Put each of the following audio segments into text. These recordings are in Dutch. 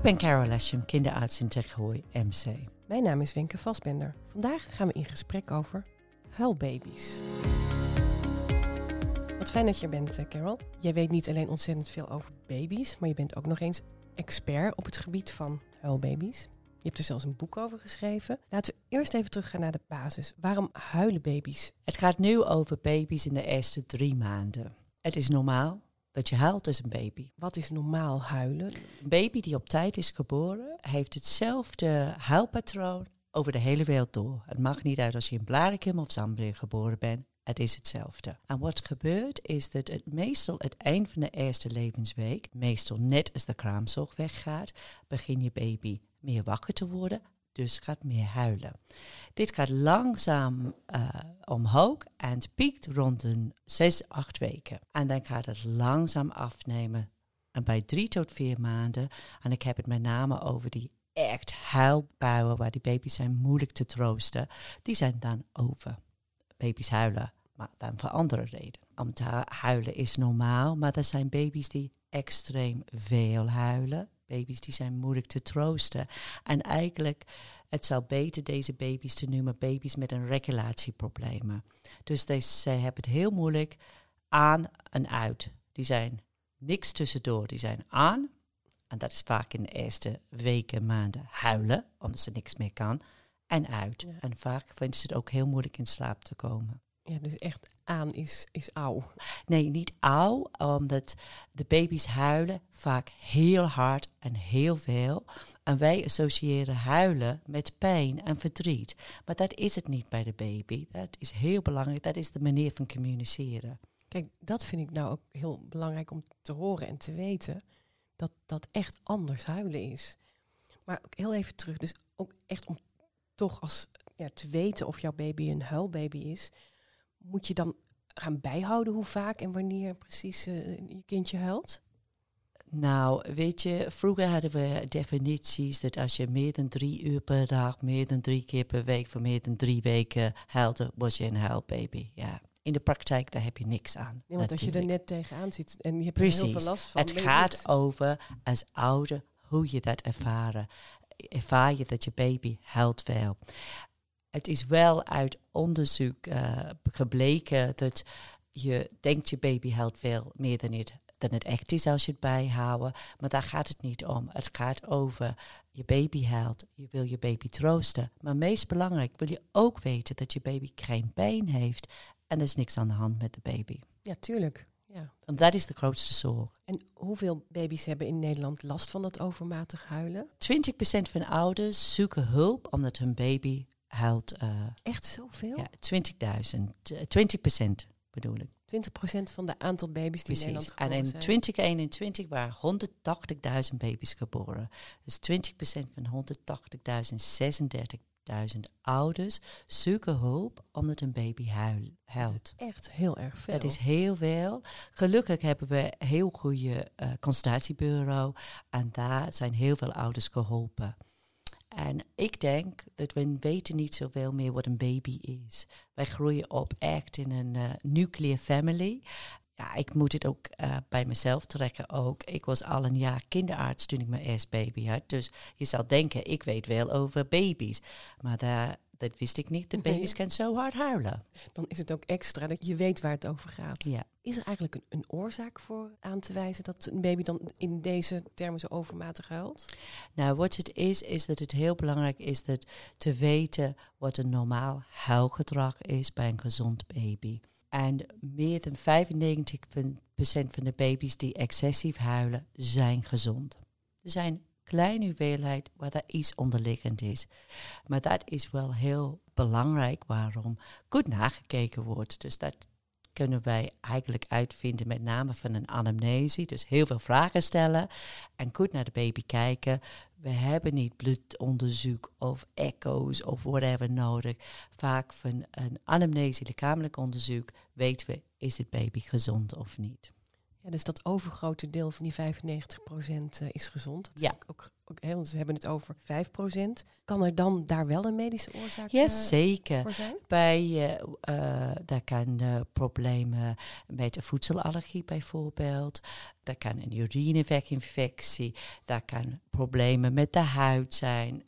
Ik ben Carol Lesham, kinderarts in Tergooi, MC. Mijn naam is Wenke Vasbender. Vandaag gaan we in gesprek over huilbaby's. Wat fijn dat je er bent, eh, Carol. Jij weet niet alleen ontzettend veel over baby's, maar je bent ook nog eens expert op het gebied van huilbaby's. Je hebt er zelfs een boek over geschreven. Laten we eerst even teruggaan naar de basis. Waarom huilen baby's? Het gaat nu over baby's in de eerste drie maanden. Het is normaal dat je huilt als een baby. Wat is normaal huilen? Een baby die op tijd is geboren, heeft hetzelfde huilpatroon over de hele wereld door. Het mag niet uit als je in Blarikum of Zambia geboren bent. Het is hetzelfde. En wat gebeurt is dat het meestal het eind van de eerste levensweek, meestal net als de kraamzorg weggaat, begin je baby meer wakker te worden, dus gaat meer huilen. Dit gaat langzaam uh, omhoog en piekt rond een 6, 8 weken. En dan gaat het langzaam afnemen. En bij drie tot vier maanden, en ik heb het met name over die echt huilbuien waar die baby's zijn moeilijk te troosten, die zijn dan over. Baby's huilen, maar dan voor andere redenen. Om te huilen is normaal, maar er zijn baby's die extreem veel huilen. Baby's die zijn moeilijk te troosten. En eigenlijk, het zou beter deze baby's te noemen baby's met een regulatieproblemen. Dus zij hebben het heel moeilijk aan en uit. Die zijn niks tussendoor. Die zijn aan, en dat is vaak in de eerste weken, maanden, huilen, omdat ze niks meer kan. En uit. En vaak vinden ze het ook heel moeilijk in slaap te komen. Ja, dus echt aan is, is auw. Nee, niet auw, omdat de baby's huilen vaak heel hard en heel veel. En wij associëren huilen met pijn en verdriet. Maar dat is het niet bij de baby. Dat is heel belangrijk. Dat is de manier van communiceren. Kijk, dat vind ik nou ook heel belangrijk om te horen en te weten. Dat dat echt anders huilen is. Maar ook heel even terug. Dus ook echt om toch als ja, te weten of jouw baby een huilbaby is moet je dan gaan bijhouden hoe vaak en wanneer precies uh, je kindje huilt? Nou, weet je, vroeger hadden we definities dat als je meer dan drie uur per dag, meer dan drie keer per week, voor meer dan drie weken huilde, was je een huilbaby. Ja. In de praktijk, daar heb je niks aan. Nee, want als je er net tegenaan zit en je hebt Precies. er heel veel last van. Het gaat over als ouder hoe je dat ervaren. Ervaar je dat je baby huilt veel het is wel uit onderzoek uh, gebleken dat je denkt je baby huilt veel meer dan het, dan het echt is als je het bijhouden. Maar daar gaat het niet om. Het gaat over je baby huilt, je wil je baby troosten. Maar meest belangrijk wil je ook weten dat je baby geen pijn heeft en er is niks aan de hand met de baby. Ja, tuurlijk. Ja. Want dat is de grootste zorg. En hoeveel baby's hebben in Nederland last van dat overmatig huilen? 20% van ouders zoeken hulp omdat hun baby huilt. Uh, Echt zoveel? Ja, 20.000. 20 procent bedoel ik. 20 procent van de aantal baby's die Precies. in Nederland geboren En in 2021 waren 180.000 baby's geboren. Dus 20 procent van 180.000, 36.000 ouders zoeken hulp omdat een baby huil, huilt. echt heel erg veel. Dat is heel veel. Gelukkig hebben we een heel goede uh, consultatiebureau en daar zijn heel veel ouders geholpen. En ik denk dat we weten niet zoveel meer wat een baby is. Wij groeien op echt in een uh, nuclear family. Ja, ik moet het ook uh, bij mezelf trekken ook. Ik was al een jaar kinderarts toen ik mijn eerste baby had. Dus je zal denken, ik weet wel over baby's. Maar daar, dat wist ik niet. De baby's kan zo hard huilen. Dan is het ook extra dat je weet waar het over gaat. Ja. Is er eigenlijk een, een, oorzaak voor aan te wijzen dat een baby dan in deze termen zo overmatig huilt? Nou, wat het is, is dat het heel belangrijk is dat te weten wat een normaal huilgedrag is bij een gezond baby. En meer dan 95% van de baby's die excessief huilen, zijn gezond. Er zijn kleine hoeveelheid waar er iets onderliggend is. Maar dat is wel heel belangrijk waarom goed nagekeken wordt. Dus dat kunnen wij eigenlijk uitvinden met name van een anamnese. Dus heel veel vragen stellen en goed naar de baby kijken. We hebben niet bloedonderzoek of echo's of whatever nodig. Vaak van een anamnese, lichamelijk onderzoek, weten we is het baby gezond of niet. Ja, dus dat overgrote deel van die 95% is gezond. Dat is Ja. Ook, ook, hè, want we hebben het over 5%. Kan er dan daar wel een medische oorzaak Ja, eh, zeker. voor zijn? Bij, eh eh, daar kan eh, problemen met een voedselallergie bijvoorbeeld. Daar kan een urineweginfectie. Daar kan problemen met de huid zijn.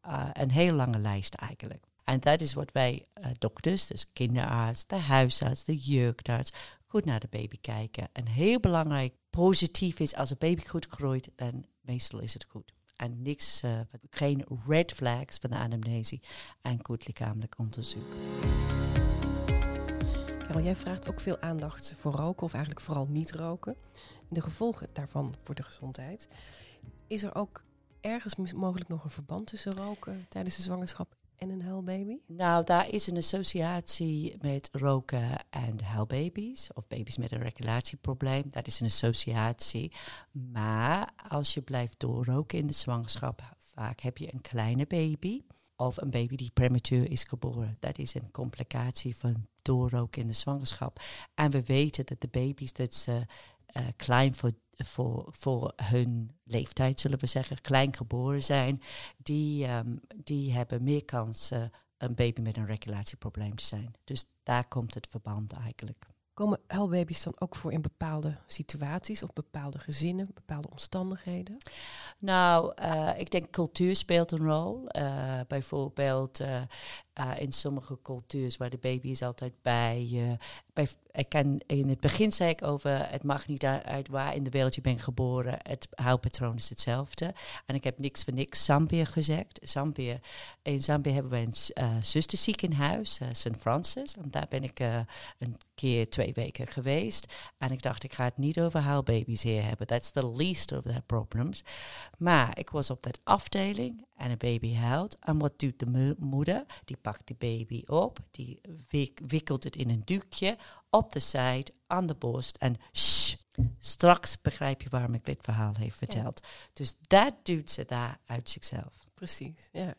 Eh, een heel lange lijst eigenlijk. En dat is wat wij eh, dokters, dus kinderarts, de huisarts, de jeugdarts, goed naar de baby kijken. En heel belangrijk, positief is als een baby goed groeit, dan meestal is het goed. En niks, eh, geen red flags van de anamnesie en goed lichamelijk onderzoek. Carol, jij vraagt ook veel aandacht voor roken, of eigenlijk vooral niet roken. De gevolgen daarvan voor de gezondheid. Is er ook ergens mogelijk nog een verband tussen roken tijdens de zwangerschap en een huilbaby? Nou, daar is een associatie met roken en huilbaby's of baby's met een regulatieprobleem. Dat is een associatie. Maar als je blijft doorroken in de zwangerschap, vaak heb je een kleine baby of een baby die prematuur is geboren. Dat is een complicatie van doorroken in de zwangerschap. En we weten dat de baby's dat ze eh, klein voor, voor, voor hun leeftijd, zullen we zeggen, klein geboren zijn, die, ehm, die hebben meer kans eh, een baby met een regulatieprobleem te zijn. Dus daar komt het verband eigenlijk. Komen huilbaby's dan ook voor in bepaalde situaties of bepaalde gezinnen, bepaalde omstandigheden? Nou, eh, ik denk cultuur speelt een rol. Eh, bijvoorbeeld eh, in sommige cultuurs waar de baby is altijd bij je. bij, ik kan, in het begin zei ik over, het mag niet uit- waar in de wereld je bent geboren. Het huilpatroon is hetzelfde. En ik heb niks voor niks Zambia gezegd. Zambia, in Zambia hebben we een s- eh, zusterziekenhuis, eh, St. Francis. En daar ben ik een keer twee weken geweest. En ik dacht, ik ga het niet over huilbaby's hier hebben. That's the least of their problems. Maar ik was op dat afdeling en een baby huilt. En wat doet de mo- moeder? Die pakt die baby op, die wik- wikkelt het in een doekje op de zijde, aan de borst. En shh, straks begrijp je waarom ik dit verhaal heb verteld. Dus dat doet ze daar uit zichzelf. Precies, ja.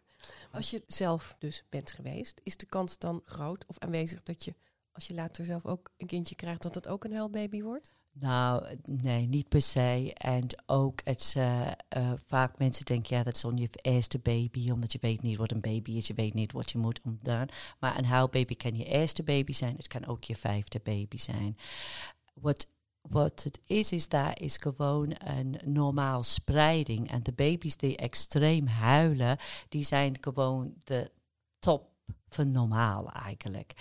Als je zelf dus bent geweest, is de kans dan groot of aanwezig dat je, als je later zelf ook een kindje krijgt, dat het ook een huilbaby wordt? Nou, nee, niet per se. En ook het, eh, eh, vaak mensen denken, ja, dat is dan je eerste baby, omdat je weet niet wat een baby is, je weet niet wat je moet doen. Maar een huilbaby kan je eerste baby zijn, het kan ook je vijfde baby zijn. Wat, wat het is, is daar is gewoon een normaal spreiding. En de baby's die extreem huilen, die zijn gewoon de top van normaal eigenlijk.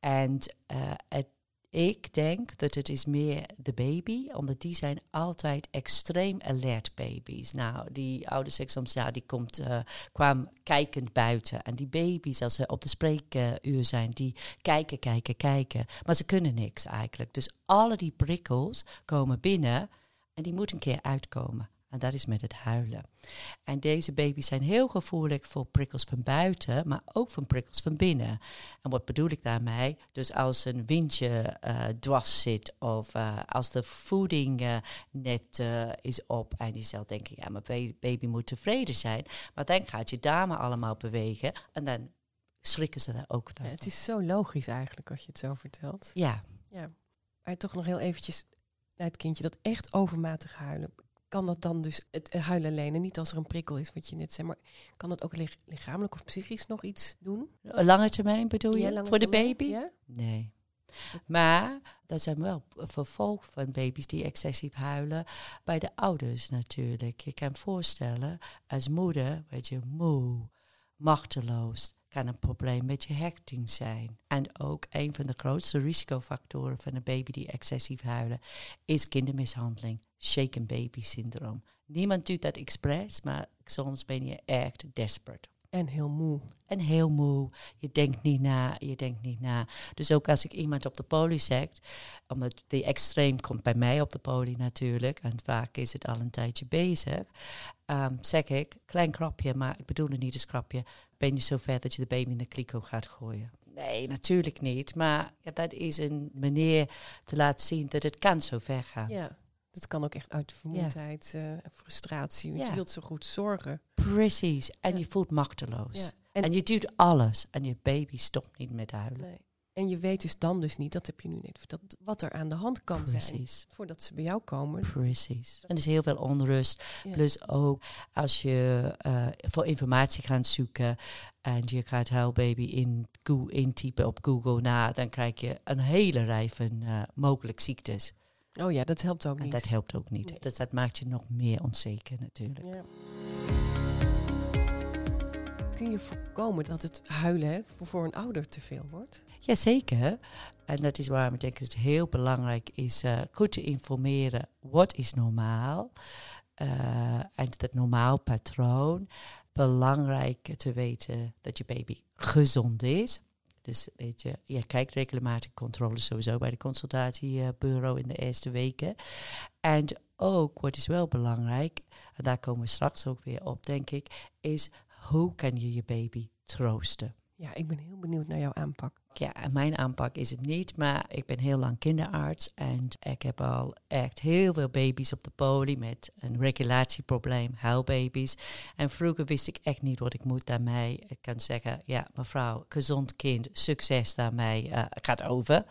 En eh, het ik denk dat het is meer de baby, omdat die zijn altijd extreem alert baby's. Nou, die ouders zeggen soms, nou, die komt, eh, kwam kijkend buiten. En die baby's, als ze op de spreekuur zijn, die kijken, kijken, kijken. Maar ze kunnen niks eigenlijk. Dus alle die prikkels komen binnen en die moeten een keer uitkomen. En dat is met het huilen. En deze baby's zijn heel gevoelig voor prikkels van buiten, maar ook van prikkels van binnen. En wat bedoel ik daarmee? Dus als een windje eh, dwars zit of eh, als de voeding eh, net is op en je zal denken, ja, mijn ba- baby moet tevreden zijn. Maar dan gaat je dame allemaal bewegen en dan schrikken ze daar ook Ja, van. het is zo logisch eigenlijk als je het zo vertelt. Ja, Ja. Maar toch nog heel eventjes naar het kindje dat echt overmatig huilen. Kan dat dan dus het eh, huilen alleen en niet als er een prikkel is, wat je net zei, maar kan dat ook lich- lichamelijk of psychisch nog iets doen? lange termijn bedoel je? Ja, voor de baby? Ja? Nee. Maar dat zijn wel vervolg van baby's die excessief huilen bij de ouders natuurlijk. Je kan voorstellen, als moeder word je moe, machteloos, kan een probleem met je hechting zijn. En ook een van de grootste risicofactoren van een baby die excessief huilen is kindermishandeling, shaken baby syndroom. Niemand doet dat expres, maar soms ben je echt desperate. En heel moe. En heel moe. Je denkt niet na, je denkt niet na. Dus ook als ik iemand op de poli zeg, omdat die extreem komt bij mij op de poli natuurlijk, en vaak is het al een tijdje bezig, ehm, zeg ik, klein krapje, maar ik bedoel het niet als krapje, ben je zover dat je de baby in de kliko gaat gooien? Nee, natuurlijk niet. Maar ja, dat is een manier te laten zien dat het kan zo ver gaan. Ja. Dat kan ook echt uit vermoeidheid, eh, frustratie, want Ja. je wilt zo goed zorgen. Precies. En Ja. je voelt machteloos. Ja. En, En, je doet alles. En je baby stopt niet met huilen. nee. En je weet dus dan dus niet, dat heb je nu net verteld, wat er aan de hand kan zijn. Voordat ze bij jou komen. Precies. En er is heel veel onrust. Ja. Plus ook als je eh, voor informatie gaat zoeken en je gaat huilbaby in intypen op Google na, dan krijg je een hele rij van eh, mogelijke ziektes. Oh ja, dat helpt ook En niet. dat helpt ook niet. Nee. Dus dat maakt je nog meer onzeker natuurlijk. Ja. Kun je voorkomen dat het huilen voor, voor een ouder te veel wordt? Jazeker. En dat is waarom ik denk dat het heel belangrijk is eh, goed te informeren wat is normaal. Eh, en dat normaal patroon. Belangrijk te weten dat je baby gezond is. Dus weet je, je kijkt regelmatig controle sowieso bij de consultatiebureau in de eerste weken. En ook, wat is wel belangrijk, en daar komen we straks ook weer op, denk ik, is hoe kan je je baby troosten? Ja, ik ben heel benieuwd naar jouw aanpak. Ja, mijn aanpak is het niet, maar ik ben heel lang kinderarts en ik heb al echt heel veel baby's op de poli met een regulatieprobleem, huilbaby's. En vroeger wist ik echt niet wat ik moet daarmee. Ik kan zeggen, ja mevrouw, gezond kind, succes daarmee, eh gaat over.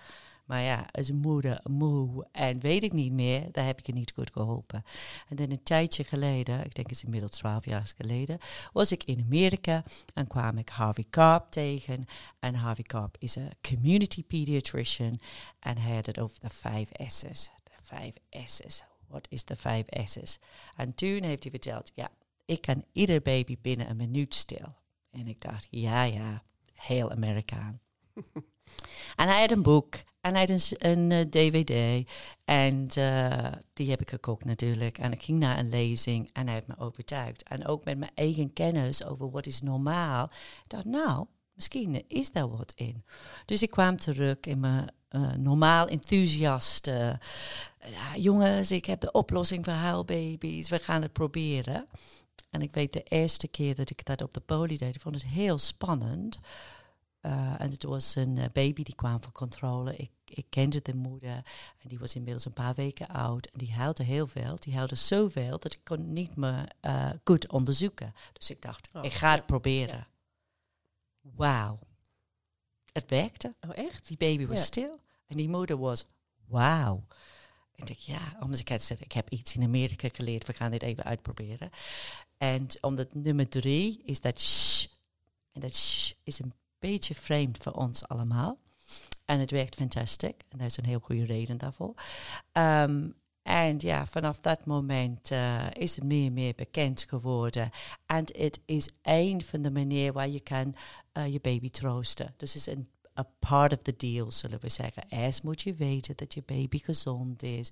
Maar ja, als moeder moe en weet ik niet meer, daar heb ik je niet goed geholpen. En dan een tijdje geleden, ik denk het is inmiddels twaalf jaar geleden, was ik in Amerika en kwam ik Harvey Karp tegen. En Harvey Karp is een community pediatrician en hij had het over de vijf S's. De vijf S's. Wat is de vijf S's? En toen heeft hij verteld, ja, ik kan ieder baby binnen een minuut stil. En ik dacht, ja, ja, heel Amerikaan. en hij had een boek en hij had een, een eh, dvd. En eh, die heb ik gekocht natuurlijk. En ik ging naar een lezing en hij heeft me overtuigd. En ook met mijn eigen kennis over wat is normaal. Ik dacht, nou, misschien is daar wat in. Dus ik kwam terug in mijn eh, normaal enthousiaste... jongens, ik heb de oplossing voor huilbaby's. We gaan het proberen. En ik weet de eerste keer dat ik dat op de poli deed, ik vond het heel spannend. Eh, en het was een eh, baby die kwam voor controle. Ik, ik kende de moeder en die was inmiddels een paar weken oud. En die huilde heel veel. Die huilde zoveel dat ik kon niet meer eh, goed onderzoeken. Dus ik dacht, Oh, ik ga het ja, proberen. Wauw. Het werkte. Oh, echt? Die baby was Ja. stil. En die moeder was, wauw. Ik dacht, ja, omdat ik had gezegd, ik heb iets in Amerika geleerd, we gaan dit even uitproberen. En omdat nummer drie is dat shh. En dat shh is een beetje vreemd voor ons allemaal. En het werkt fantastisch. En daar is een heel goede reden daarvoor. Ehm, en ja, vanaf dat moment eh, is het meer en meer bekend geworden. En het is een van de manieren waar je kan eh, je baby troosten. Dus het is een a part of the deal, zullen we zeggen. Eerst moet je weten dat je baby gezond is.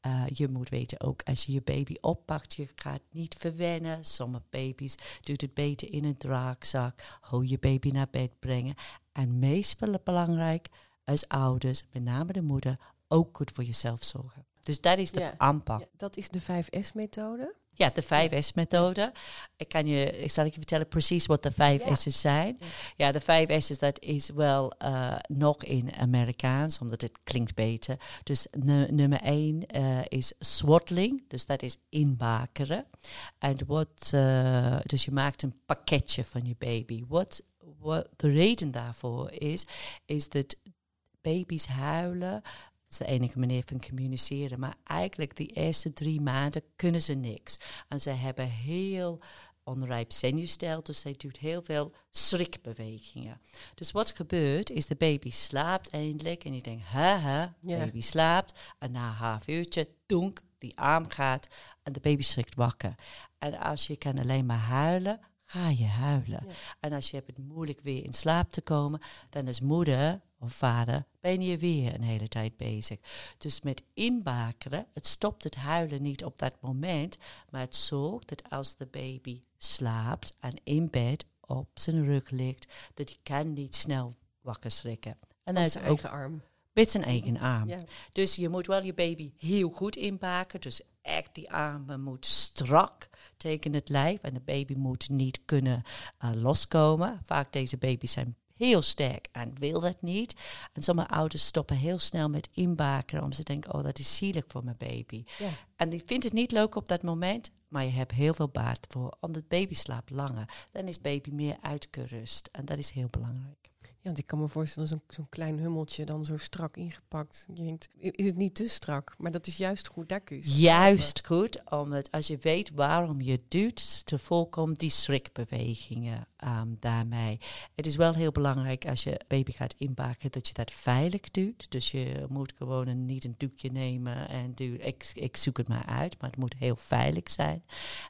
Eh, je moet weten ook als je je baby oppakt, je gaat niet verwennen. Sommige baby's doen het beter in een draagzak. Hoe je baby naar bed brengen. En meest belangrijk, als ouders, met name de moeder, ook goed voor jezelf zorgen. Dus dat is de aanpak. Ja, dat is de 5S-methode. Ja, de 5S-methode. Ik kan je, ik zal ik je vertellen precies wat de 5 Ja. S's zijn. Ja. De 5 S's, dat is wel eh, nog in Amerikaans, omdat het klinkt beter. Dus nu- nummer 1 is swaddling, dus dat is inbakeren. En wat, eh, dus je maakt een pakketje van je baby. Wat, wat de reden daarvoor is, is dat baby's huilen. Dat is de enige manier van communiceren. Maar eigenlijk die eerste drie maanden kunnen ze niks. En ze hebben heel onrijp zenuwstel, dus zij doet heel veel schrikbewegingen. Dus wat gebeurt is de baby slaapt eindelijk en je denkt, haha, Ja. baby slaapt. En na een half uurtje, donk, die arm gaat en de baby schrikt wakker. En als je kan alleen maar huilen, ga je huilen. Ja. En als je hebt het moeilijk weer in slaap te komen, dan is moeder of vader ben je weer een hele tijd bezig. Dus met inbakeren, het stopt het huilen niet op dat moment, maar het zorgt dat als de baby slaapt en in bed op zijn rug ligt, dat hij kan niet snel wakker schrikken. En is zijn ook eigen arm. met zijn eigen arm. Ja. Dus je moet wel je baby heel goed inbaken. Dus echt die armen moet strak tegen het lijf. En de baby moet niet kunnen eh, loskomen. Vaak deze baby's zijn heel sterk en wil dat niet. En sommige ouders stoppen heel snel met inbaken. Omdat ze denken, oh dat is zielig voor mijn baby. Ja. En die vindt het niet leuk op dat moment. Maar je hebt heel veel baat voor. Omdat baby slaapt langer. Dan is baby meer uitgerust. En dat is heel belangrijk. Ja, want ik kan me voorstellen, zo'n zo'n klein hummeltje dan zo strak ingepakt. Je denkt, is het niet te strak? Maar dat is juist goed, daar kun je. Juist goed, omdat als je weet waarom je het doet, te voorkomt die schrikbewegingen ehm, daarmee. Het is wel heel belangrijk als je baby gaat inbaken dat je dat veilig doet. Dus je moet gewoon een, niet een doekje nemen en doen, ik, zoek het maar uit, maar het moet heel veilig zijn.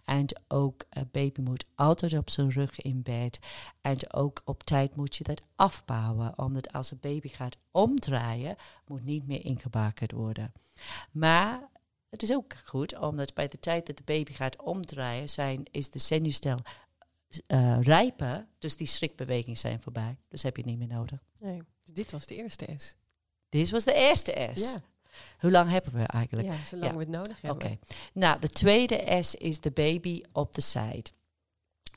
En ook, een baby moet altijd op zijn rug in bed. En ook op tijd moet je dat afbouwen, omdat als een baby gaat omdraaien, moet niet meer ingebakerd worden. Maar het is ook goed, omdat bij de tijd dat de baby gaat omdraaien, zijn, is de zenuwstel eh rijper, dus die schrikbewegingen zijn voorbij. Dus heb je het niet meer nodig. Nee, dus dit was de eerste S. Dit was de eerste S. Ja, Hoe lang hebben we eigenlijk? ja zolang Ja. we het nodig Oké. hebben. Nou, de tweede S is de baby op de side.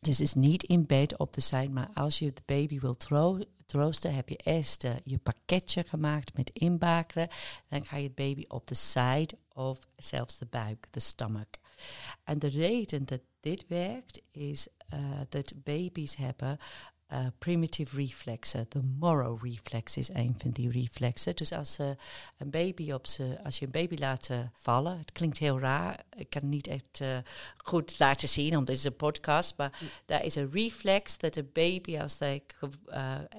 Dus is niet in bed op de side, maar als je de baby wil tro- troosten, heb je eerst eh, je pakketje gemaakt met inbakeren. Dan ga je het baby op de side of zelfs de buik, de stomach. En de reden dat dit werkt is eh, dat baby's hebben eh, primitive reflexen. De Morrow reflex is een van die reflexen. Dus als, een baby op ze, als je een baby laat eh, vallen, het klinkt heel raar, ik kan het niet echt goed laten zien, want dit is een podcast, maar daar is een reflex dat een baby als hij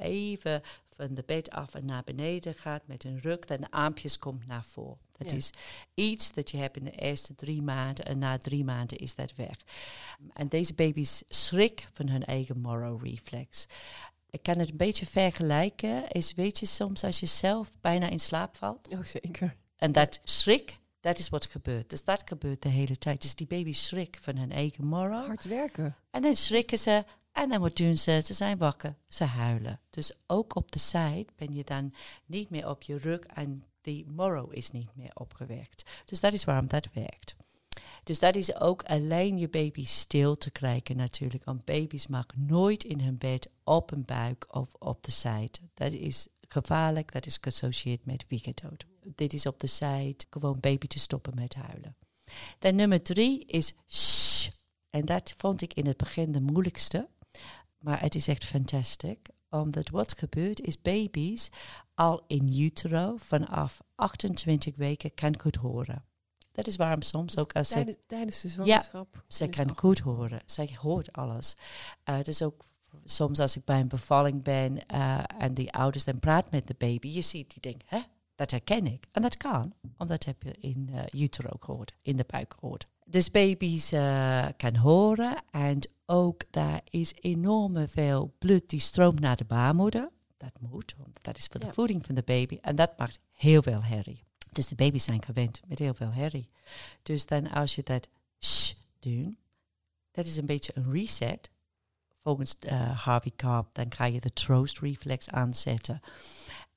even van de bed af en naar beneden gaat met een ruk, dan de armpjes komt naar voren. Dat Ja. is iets dat je hebt in de eerste drie maanden en na drie maanden is dat weg. En deze baby's schrik van hun eigen Morrow reflex. Ik kan het een beetje vergelijken. Is weet je soms als je zelf bijna in slaap valt Oh, zeker. en dat schrik, dat is wat gebeurt. Dus dat gebeurt de hele tijd. Dus die baby's schrik van hun eigen Morrow. Hard werken. En dan schrikken ze. En dan wat doen ze? Ze zijn wakker. Ze huilen. Dus ook op de side ben je dan niet meer op je rug en die morrow is niet meer opgewerkt. Dus dat is waarom dat werkt. Dus dat is ook alleen je baby stil te krijgen natuurlijk. Want baby's maken nooit in hun bed op een buik of op de side. Dat is gevaarlijk. Dat is geassocieerd met wiegendood. Dit is op de side. Gewoon baby te stoppen met huilen. Dan nummer drie is shh. En dat vond ik in het begin de moeilijkste. Maar het is echt fantastisch. Omdat wat gebeurt is baby's al in utero vanaf 28 weken kan goed horen. Dat is waarom soms ook als ze, tijdens, tijdens de zwangerschap. ze is kan goed horen. Zij hoort alles. Uh, dus ook soms als ik bij een bevalling ben uh, en die ouders dan praat met de baby, je ziet die denkt, hè, dat herken ik. En dat kan, omdat heb je in uh, utero gehoord, in de buik gehoord. Dus baby's uh, kan horen en ook daar is enorm veel bloed die stroomt naar de baarmoeder. Dat moet, want dat is voor de voeding van de baby. En dat maakt heel veel herrie. Dus de baby's zijn gewend met heel veel herrie. Dus dan als je dat shh doet, dat is een beetje een reset. Volgens uh, Harvey Karp, dan ga je de troost reflex aanzetten.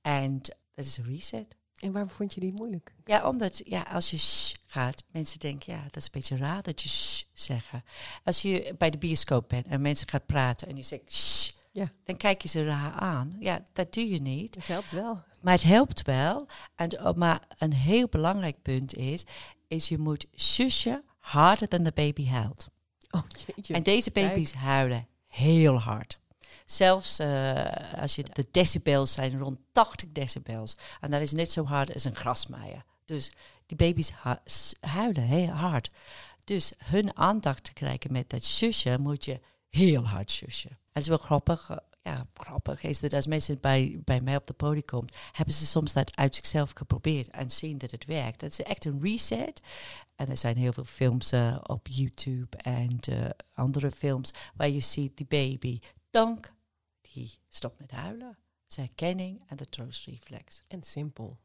En dat is een reset. En waarom vond je die moeilijk? Ja, omdat ja, als je gaat, mensen denken, ja, dat is een beetje raar dat je zeggen. Als je bij de bioscoop bent en mensen gaan praten en je zegt shh, Ja. dan kijk je ze raar aan. Ja, dat doe je niet. Het helpt wel. Maar het helpt wel. En, oh, maar een heel belangrijk punt is, is je moet shushen harder dan de baby huilt. Oh jeetje. En deze Kijk. baby's huilen heel hard. Zelfs uh, als je de decibels zijn rond 80 decibels. En dat is net zo hard als een grasmaaier. Dus die baby's huilen heel hard. Dus hun aandacht te krijgen met dat shushen moet je heel hard shushen. En het is wel grappig. Uh, ja, grappig is dat als mensen bij, bij mij op de podium komen, hebben ze soms dat uit zichzelf geprobeerd en zien dat het werkt. Dat is echt een reset. En er zijn heel veel films uh, op YouTube en andere films waar je ziet die baby, dank, die stopt met huilen. Zijn herkenning en de troostreflex. En simpel.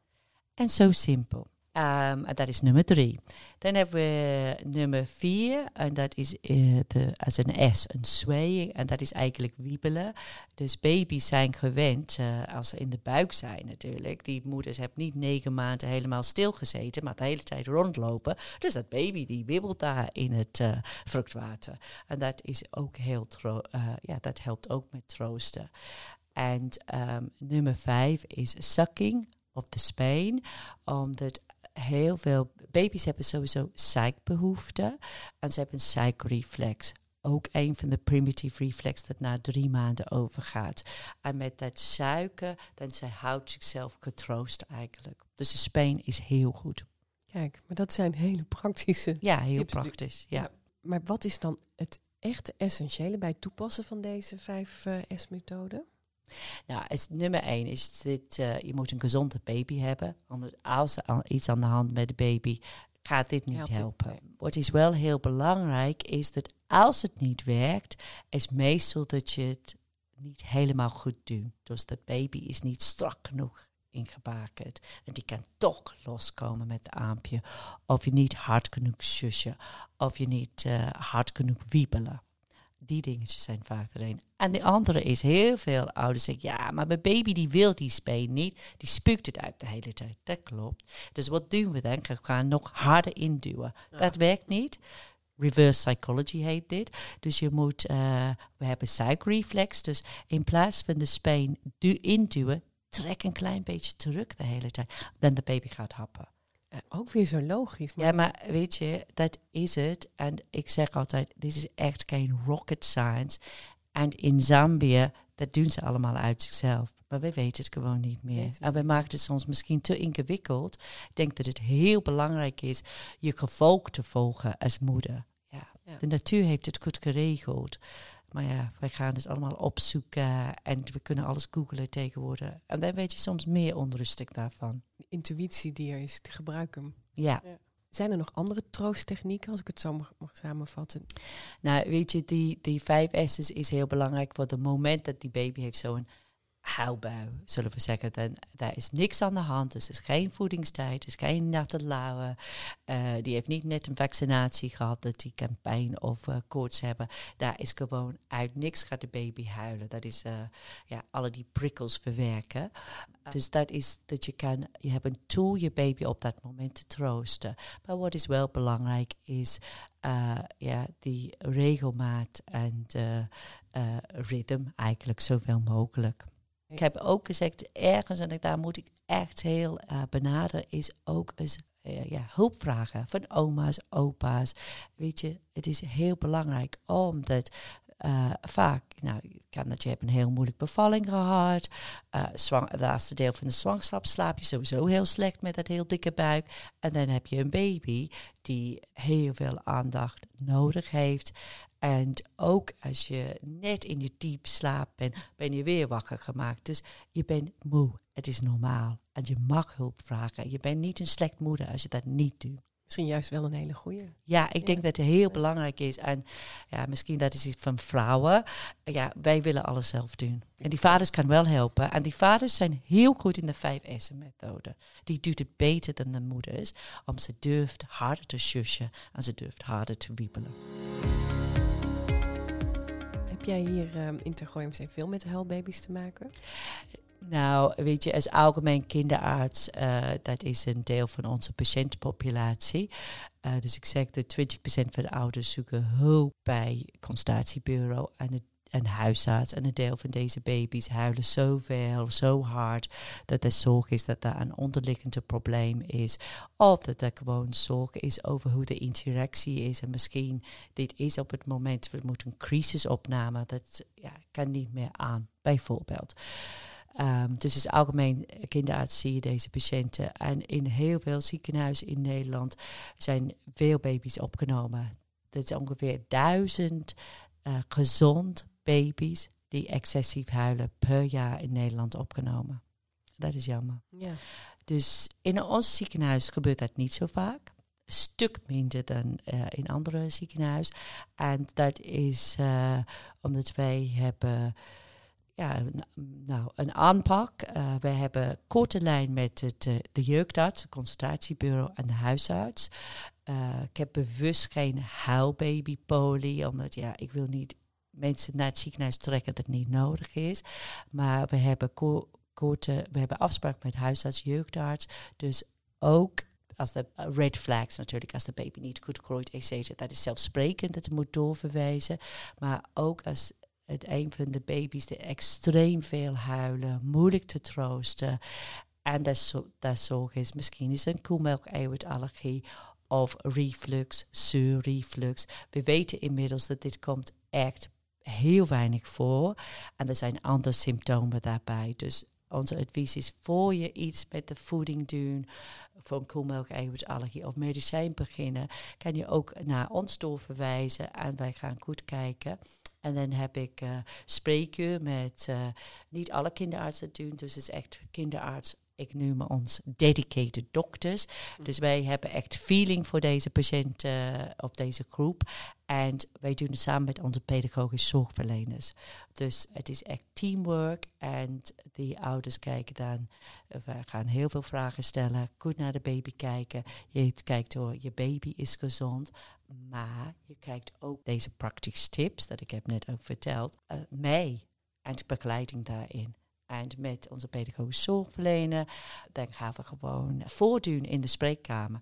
En zo simpel. Um, en dat is nummer drie. Dan hebben we nummer vier, en dat is uh, de, als een S, een swaying, en dat is eigenlijk wiebelen. Dus baby's zijn gewend, uh, als ze in de buik zijn natuurlijk, die moeders hebben niet negen maanden helemaal stilgezeten, maar de hele tijd rondlopen. Dus dat baby die wiebelt daar in het uh, vruchtwater. En dat is ook heel, ja, dat helpt ook met troosten. En um, nummer vijf is sucking of de speen, omdat heel veel baby's hebben sowieso suikbehoeften en ze hebben een suikreflex. ook een van de primitieve reflex dat na drie maanden overgaat. En met dat suiker, dan zij houdt zichzelf getroost eigenlijk. Dus de speen is heel goed. Kijk, maar dat zijn hele praktische. Ja, heel Tips praktisch. Ja. Maar wat is dan het echte essentiële bij het toepassen van deze vijf eh, S-methoden? Nou, is, nummer één is dit, eh, je moet een gezonde baby hebben. Als er iets aan de hand met de baby, gaat dit niet Helpt het, helpen. Wat is wel heel belangrijk, is dat als het niet werkt, is meestal dat je het niet helemaal goed doet. Dus dat baby is niet strak genoeg ingebakerd. En die kan toch loskomen met de aampje. Of je niet hard genoeg sussen. Of je niet eh, hard genoeg wiebelen. Die dingetjes zijn vaak er een. En de andere is heel veel ouders zeggen, ja, maar mijn baby die wil die speen niet. Die spuugt het uit de hele tijd. Dat klopt. Dus wat doen we dan? We gaan nog harder induwen. Dat werkt niet. Reverse psychology heet dit. Dus je moet, eh, we hebben suikerreflex. Dus in plaats van de speen du induwen, trek een klein beetje terug de hele tijd. Dan de baby gaat happen. Eh, ook weer zo logisch. Ja, maar weet je, dat is het. En ik zeg altijd, dit is echt geen rocket science. En in Zambia, dat doen ze allemaal uit zichzelf. Maar we weten het gewoon niet meer. En we maken het soms misschien te ingewikkeld. Ik denk dat het heel belangrijk is je gevolg te volgen als moeder. Ja. Ja. De natuur heeft het goed geregeld. Maar ja, wij gaan het allemaal opzoeken en we kunnen alles googlen tegenwoordig. En dan weet je soms meer onrustig daarvan. De intuïtie die er is, die gebruik hem. Ja. Zijn er nog andere troosttechnieken, als ik het zo mag, mag samenvatten? Nou, weet je, die, die vijf S's is heel belangrijk voor het moment dat die baby heeft zo'n huilbui, zullen we zeggen. Dan, daar is niks aan de hand, dus er is geen voedingstijd, er is geen natte lauwen. Eh, die heeft niet net een vaccinatie gehad, dat die kan pijn of eh, koorts hebben. Daar is gewoon uit niks gaat de baby huilen. Dat is eh, ja, alle die prikkels verwerken. Dus dat is dat je kan, je hebt een tool je baby op dat moment te troosten. Maar wat is wel belangrijk is ja, die regelmaat en ritme eigenlijk zoveel mogelijk. Ik heb ook gezegd, ergens, en daar moet ik echt heel eh benaderen, is ook eens eh, ja, hulp vragen van oma's, opa's. Weet je, het is heel belangrijk omdat eh, vaak, nou, kan dat je hebt een heel moeilijk bevalling gehad. eh zwang, het laatste deel van de zwangerschap slaap je sowieso heel slecht met dat heel dikke buik. En dan heb je een baby die heel veel aandacht nodig heeft. En ook als je net in je diep slaap bent, ben je weer wakker gemaakt. Dus je bent moe. Het is normaal. En je mag hulp vragen. Je bent niet een slecht moeder als je dat niet doet. Misschien juist wel een hele goeie. Ja, ik denk dat het heel belangrijk is. En ja, misschien dat is iets van vrouwen. Ja, wij willen alles zelf doen. En die vaders kan wel helpen. En die vaders zijn heel goed in de 5S-methode. Die doet het beter dan de moeders. Om ze durft harder te shushen en ze durft harder te wiebelen. Heb jij hier ehm in Tergooium veel met huilbaby's te maken? Nou, weet je, als algemeen kinderarts, eh, dat is een deel van onze patiëntenpopulatie. Eh, dus ik zeg dat 20% van de ouders zoeken hulp bij consultatiebureau en het en huisarts. En een deel van deze baby's huilen zoveel, zo hard, dat er zorg is dat daar een onderliggend probleem is. Of dat er gewoon zorg is over hoe de interactie is. En misschien dit is op het moment, we moeten een crisisopname, dat ja, kan niet meer aan, bijvoorbeeld. Um, dus als algemeen kinderarts zie je deze patiënten. En in heel veel ziekenhuizen in Nederland zijn veel baby's opgenomen. Dat is ongeveer duizend uh, gezond baby's die excessief huilen per jaar in Nederland opgenomen. Dat is jammer. Ja. Dus in ons ziekenhuis gebeurt dat niet zo vaak. Een stuk minder dan uh, in andere ziekenhuizen. En dat is uh, omdat wij hebben ja, nou, een aanpak. Uh, we hebben korte lijn met het, de jeugdarts, het consultatiebureau en de huisarts. Uh, ik heb bewust geen huilbabypolie, omdat ja, ik wil niet mensen naar het ziekenhuis trekken dat het niet nodig is. Maar we hebben ko we hebben afspraak met huisarts, jeugdarts. Dus ook als de red flags natuurlijk, als de baby niet goed groeit, etc. Dat is zelfsprekend, dat moet doorverwijzen. Maar ook als het een van de baby's die extreem veel huilen, moeilijk te troosten. En dat, zo, dat zorg is, misschien is een koemelk-eiwitallergie. of reflux, surreflux. We weten inmiddels dat dit komt echt heel weinig voor. En er zijn andere symptomen daarbij. Dus onze advies is voor je iets met de voeding doen, voor een koelmelkeiwitallergie of medicijn beginnen, kan je ook naar ons doorverwijzen en wij gaan goed kijken. En dan heb ik uh, spreekuur met uh, niet alle kinderartsen doen, dus het is echt kinderarts ik noem ons dedicated doctors. Mm. Dus wij hebben echt feeling voor deze patiënt uh, of deze groep. En wij doen het samen met onze pedagogische zorgverleners. Dus het is echt teamwork. En die ouders kijken dan, uh, we gaan heel veel vragen stellen, goed naar de baby kijken. Je kijkt door, je baby is gezond. Maar je kijkt ook deze praktische tips, dat ik heb net ook verteld, uh, mee. En begeleiding daarin. En met onze pedagogische zorgverlener, dan gaan we gewoon voordoen in de spreekkamer.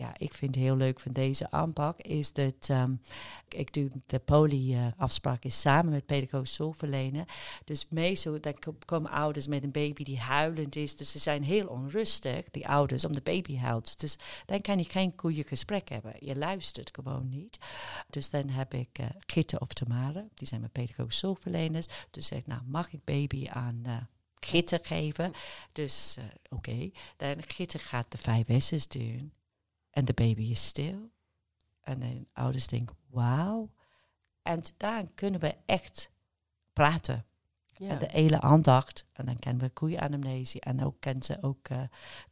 Ja, ik vind heel leuk van deze aanpak is dat um, ik doe de poli-afspraak is samen met pedagogische zorgverlener. Dus meestal dan komen ouders met een baby die huilend is. Dus ze zijn heel onrustig, die ouders, om de baby huilt. Dus dan kan je geen goede gesprek hebben. Je luistert gewoon niet. Dus dan heb ik uh, Gitte of Tamara, die zijn mijn pedagogische zorgverleners. Dus zeg, nou mag ik baby aan... Uh, Gitte geven. Dus oké, dan Gitte gaat de vijf S's doen. En de baby is stil. En de ouders denken, wauw. En dan kunnen we echt praten. Ja. En de hele aandacht. En dan kennen we goede anamnese. En ook kunnen ze ook uh,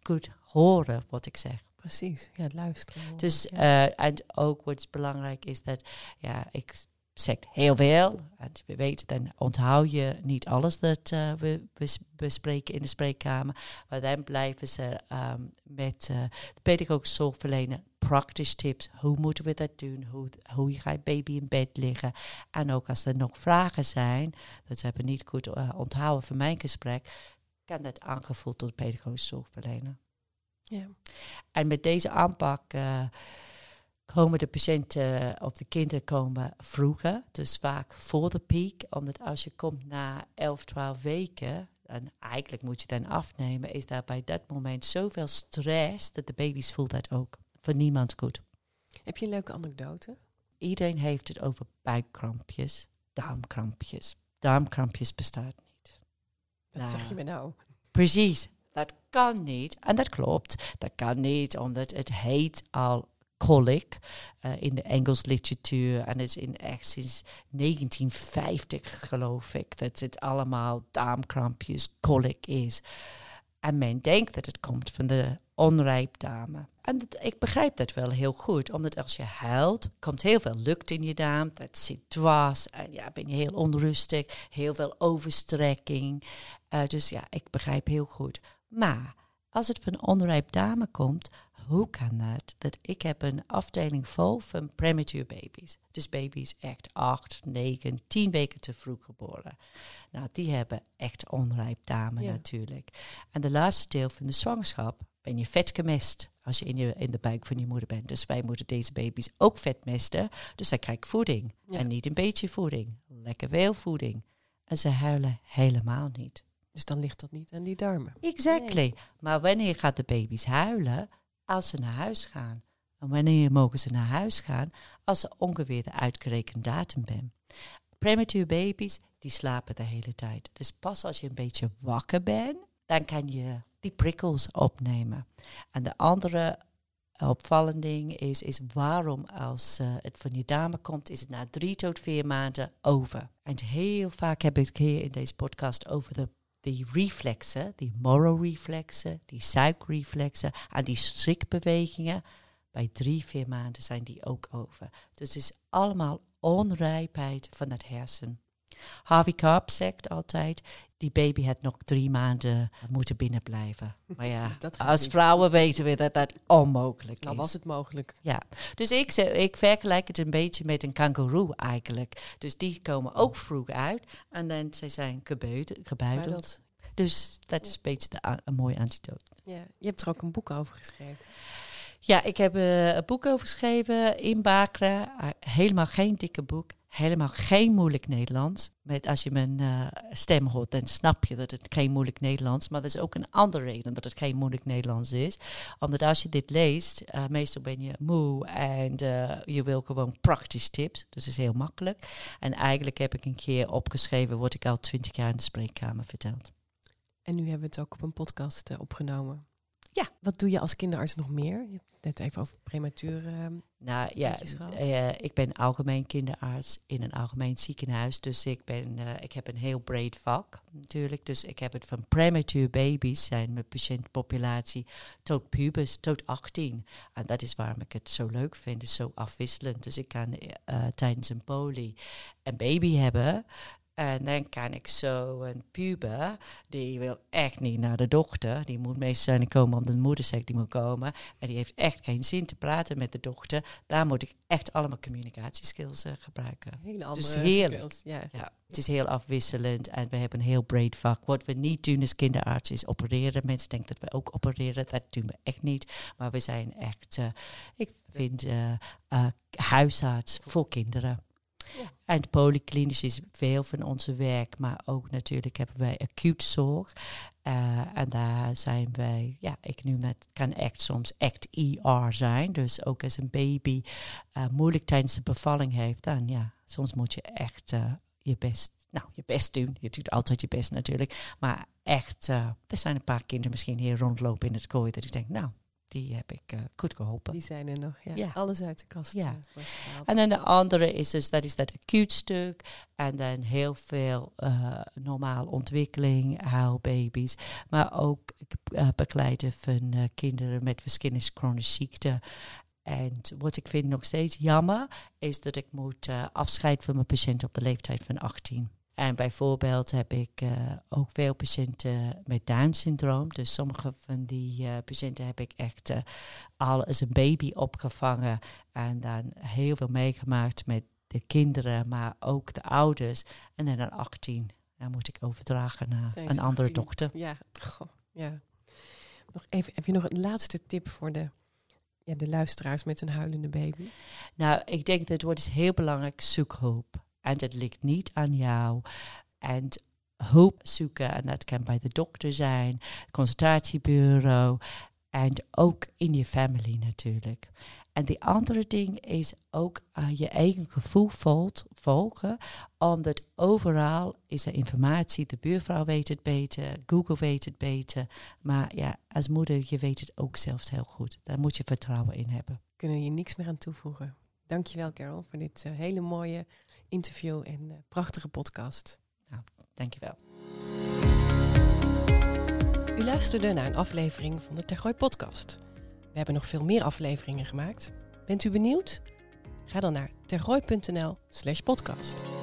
goed horen wat ik zeg. Precies, ja, luisteren. Dus, uh, en ook wat belangrijk is dat, ja, ik zegt heel veel. En we weten, dan onthoud je niet alles dat uh, we bespreken in de spreekkamer. Maar dan blijven ze um, met uh, de pedagogische zorgverlener praktische tips. Hoe moeten we dat doen? Hoe, hoe ga je baby in bed liggen? En ook als er nog vragen zijn, dat ze hebben niet goed uh, onthouden van mijn gesprek, kan dat aangevuld door de pedagogische zorgverlener. Ja. En met deze aanpak komen de patiënten of de kinderen komen vroeger, dus vaak voor de piek. Omdat als je komt na 11, 12 weken, en eigenlijk moet je dan afnemen, is daar bij dat moment zoveel stress dat de baby's voelt dat ook. Voor niemand goed. Heb je een leuke anekdote? Iedereen heeft het over buikkrampjes, darmkrampjes. Darmkrampjes bestaat niet. Wat nou, zeg je me nou? Precies, dat kan niet. En dat klopt. Dat kan niet, omdat het heet al colic uh, in de Engels literatuur. En is in echt sinds 1950 geloof ik dat het allemaal darmkrampjes, colic is. En men denkt dat het komt van de onrijp dame. En ik begrijp dat wel heel goed, omdat als je huilt, komt heel veel lucht in je darm, dat zit dwars en ja, ben je heel onrustig, heel veel overstrekking. Uh, dus ja, ik begrijp heel goed. Maar als het van onrijp dame komt, hoe kan dat? Dat ik heb een afdeling vol van premature baby's. Dus baby's echt 8, 9, 10 weken te vroeg geboren. Nou, die hebben echt onrijp dame ja. natuurlijk. En de laatste deel van de zwangerschap ben je vet gemest als je in, je in de buik van je moeder bent. Dus wij moeten deze baby's ook vet mesten. Dus zij krijgt voeding. Ja. En niet een beetje voeding. Lekker veel voeding. En ze huilen helemaal niet. Dus dan ligt dat niet aan die darmen. Exactly. Nee. Maar wanneer gaat de baby's huilen? Als ze naar huis gaan. En wanneer mogen ze naar huis gaan? Als ze ongeveer de uitgerekende datum ben. Premature baby's, die slapen de hele tijd. Dus pas als je een beetje wakker bent, dan kan je die prikkels opnemen. En de andere opvallende ding is, is waarom als uh, het van je dame komt, is het na drie tot vier maanden over. En heel vaak heb ik hier in deze podcast over de die reflexen, die reflexen, die suikreflexen en die schrikbewegingen, bij drie, vier maanden zijn die ook over. Dus het is allemaal onrijpheid van het hersen. Harvey Karp zegt altijd, die baby had nog drie maanden moeten binnenblijven. Maar ja, als vrouwen weten we dat dat onmogelijk nou, is. was het mogelijk. Ja, dus ik, ik vergelijk het een beetje met een kangoeroe eigenlijk. Dus die komen ook vroeg uit en dan ze zijn gebuideld. Dus dat is een beetje de, een mooi antidote. Ja, je hebt er ook een boek over geschreven. Ja, ik heb uh, een boek over geschreven in Bakra. Uh, helemaal geen dikke boek. Helemaal geen moeilijk Nederlands. Met, als je mijn uh, stem hoort, dan snap je dat het geen moeilijk Nederlands Maar er is ook een andere reden dat het geen moeilijk Nederlands is. Omdat als je dit leest, uh, meestal ben je moe en uh, je wil gewoon praktisch tips. Dus het is heel makkelijk. En eigenlijk heb ik een keer opgeschreven wat ik al twintig jaar in de spreekkamer verteld. En nu hebben we het ook op een podcast opgenomen. Ja. Wat doe je als kinderarts nog meer? Je hebt net even over prematuur. Uh, nou ja, uh, ik ben algemeen kinderarts in een algemeen ziekenhuis. Dus ik, ben, uh, ik heb een heel breed vak natuurlijk. Dus ik heb het van prematuur baby's, zijn mijn patiëntpopulatie, tot pubers, tot 18. En dat is waarom ik het zo leuk vind, is zo afwisselend. Dus ik kan tijdens een poli een baby hebben. En dan kan ik zo een puber, die wil echt niet naar de dochter. Die moet meestal zijn komen omdat de moeder zegt die moet komen. En die heeft echt geen zin te praten met de dochter. Daar moet ik echt allemaal communicatieskills uh, gebruiken. Hele andere dus heerlijk. skills, ja. ja. Het is heel afwisselend en we hebben een heel breed vak. Wat we niet doen als kinderarts is opereren. Mensen denken dat we ook opereren. Dat doen we echt niet. Maar we zijn echt, uh, ik vind, uh, huisarts voor kinderen. En polyklinisch is veel van onze werk, maar ook natuurlijk hebben wij acute zorg. Uh, en daar zijn wij, ja, ik noem dat, kan echt soms echt ER zijn. Dus ook als een baby uh, moeilijk tijdens de bevalling heeft, dan ja, soms moet je echt uh, je best, nou, je best doen. Je doet altijd je best natuurlijk. Maar echt, er zijn een paar kinderen misschien hier rondlopen in het kooi dat ik denk, nou, die heb ik uh, goed geholpen. Die zijn er nog, ja. Alles uit de kast. Ja. Uh, en dan de andere is dus, dat is dat acute stuk. En dan heel veel uh, normaal ontwikkeling, huilbaby's. Maar ook begeleiden van kinderen met verschillende chronische ziekten. En wat ik vind nog steeds jammer, is dat ik moet afscheid van mijn patiënt op de leeftijd van 18. En bijvoorbeeld heb ik uh, ook veel patiënten met Down-syndroom. Dus sommige van die uh, patiënten heb ik echt uh, al als een baby opgevangen. En dan heel veel meegemaakt met de kinderen, maar ook de ouders. En dan aan 18 dan moet ik overdragen naar een andere dochter. Ja, Goh, ja. Nog even, heb je nog een laatste tip voor de, ja, de luisteraars met een huilende baby? Nou, ik denk dat het wordt heel belangrijk, zoek hulp. En het ligt niet aan jou. En hulp zoeken, en dat kan bij de dokter zijn, consultatiebureau en ook in je family natuurlijk. En die andere ding is ook uh, je eigen gevoel volgen, omdat overal is er informatie. De buurvrouw weet het beter, Google weet het beter. Maar ja, als moeder, je weet het ook zelfs heel goed. Daar moet je vertrouwen in hebben. Kunnen je niks meer aan toevoegen. Dankjewel, Carol, voor dit uh, hele mooie interview en uh, prachtige podcast. Nou, dankjewel. U luisterde naar een aflevering van de Tergooi podcast. We hebben nog veel meer afleveringen gemaakt. Bent u benieuwd? Ga dan naar tergooi.nl slash podcast.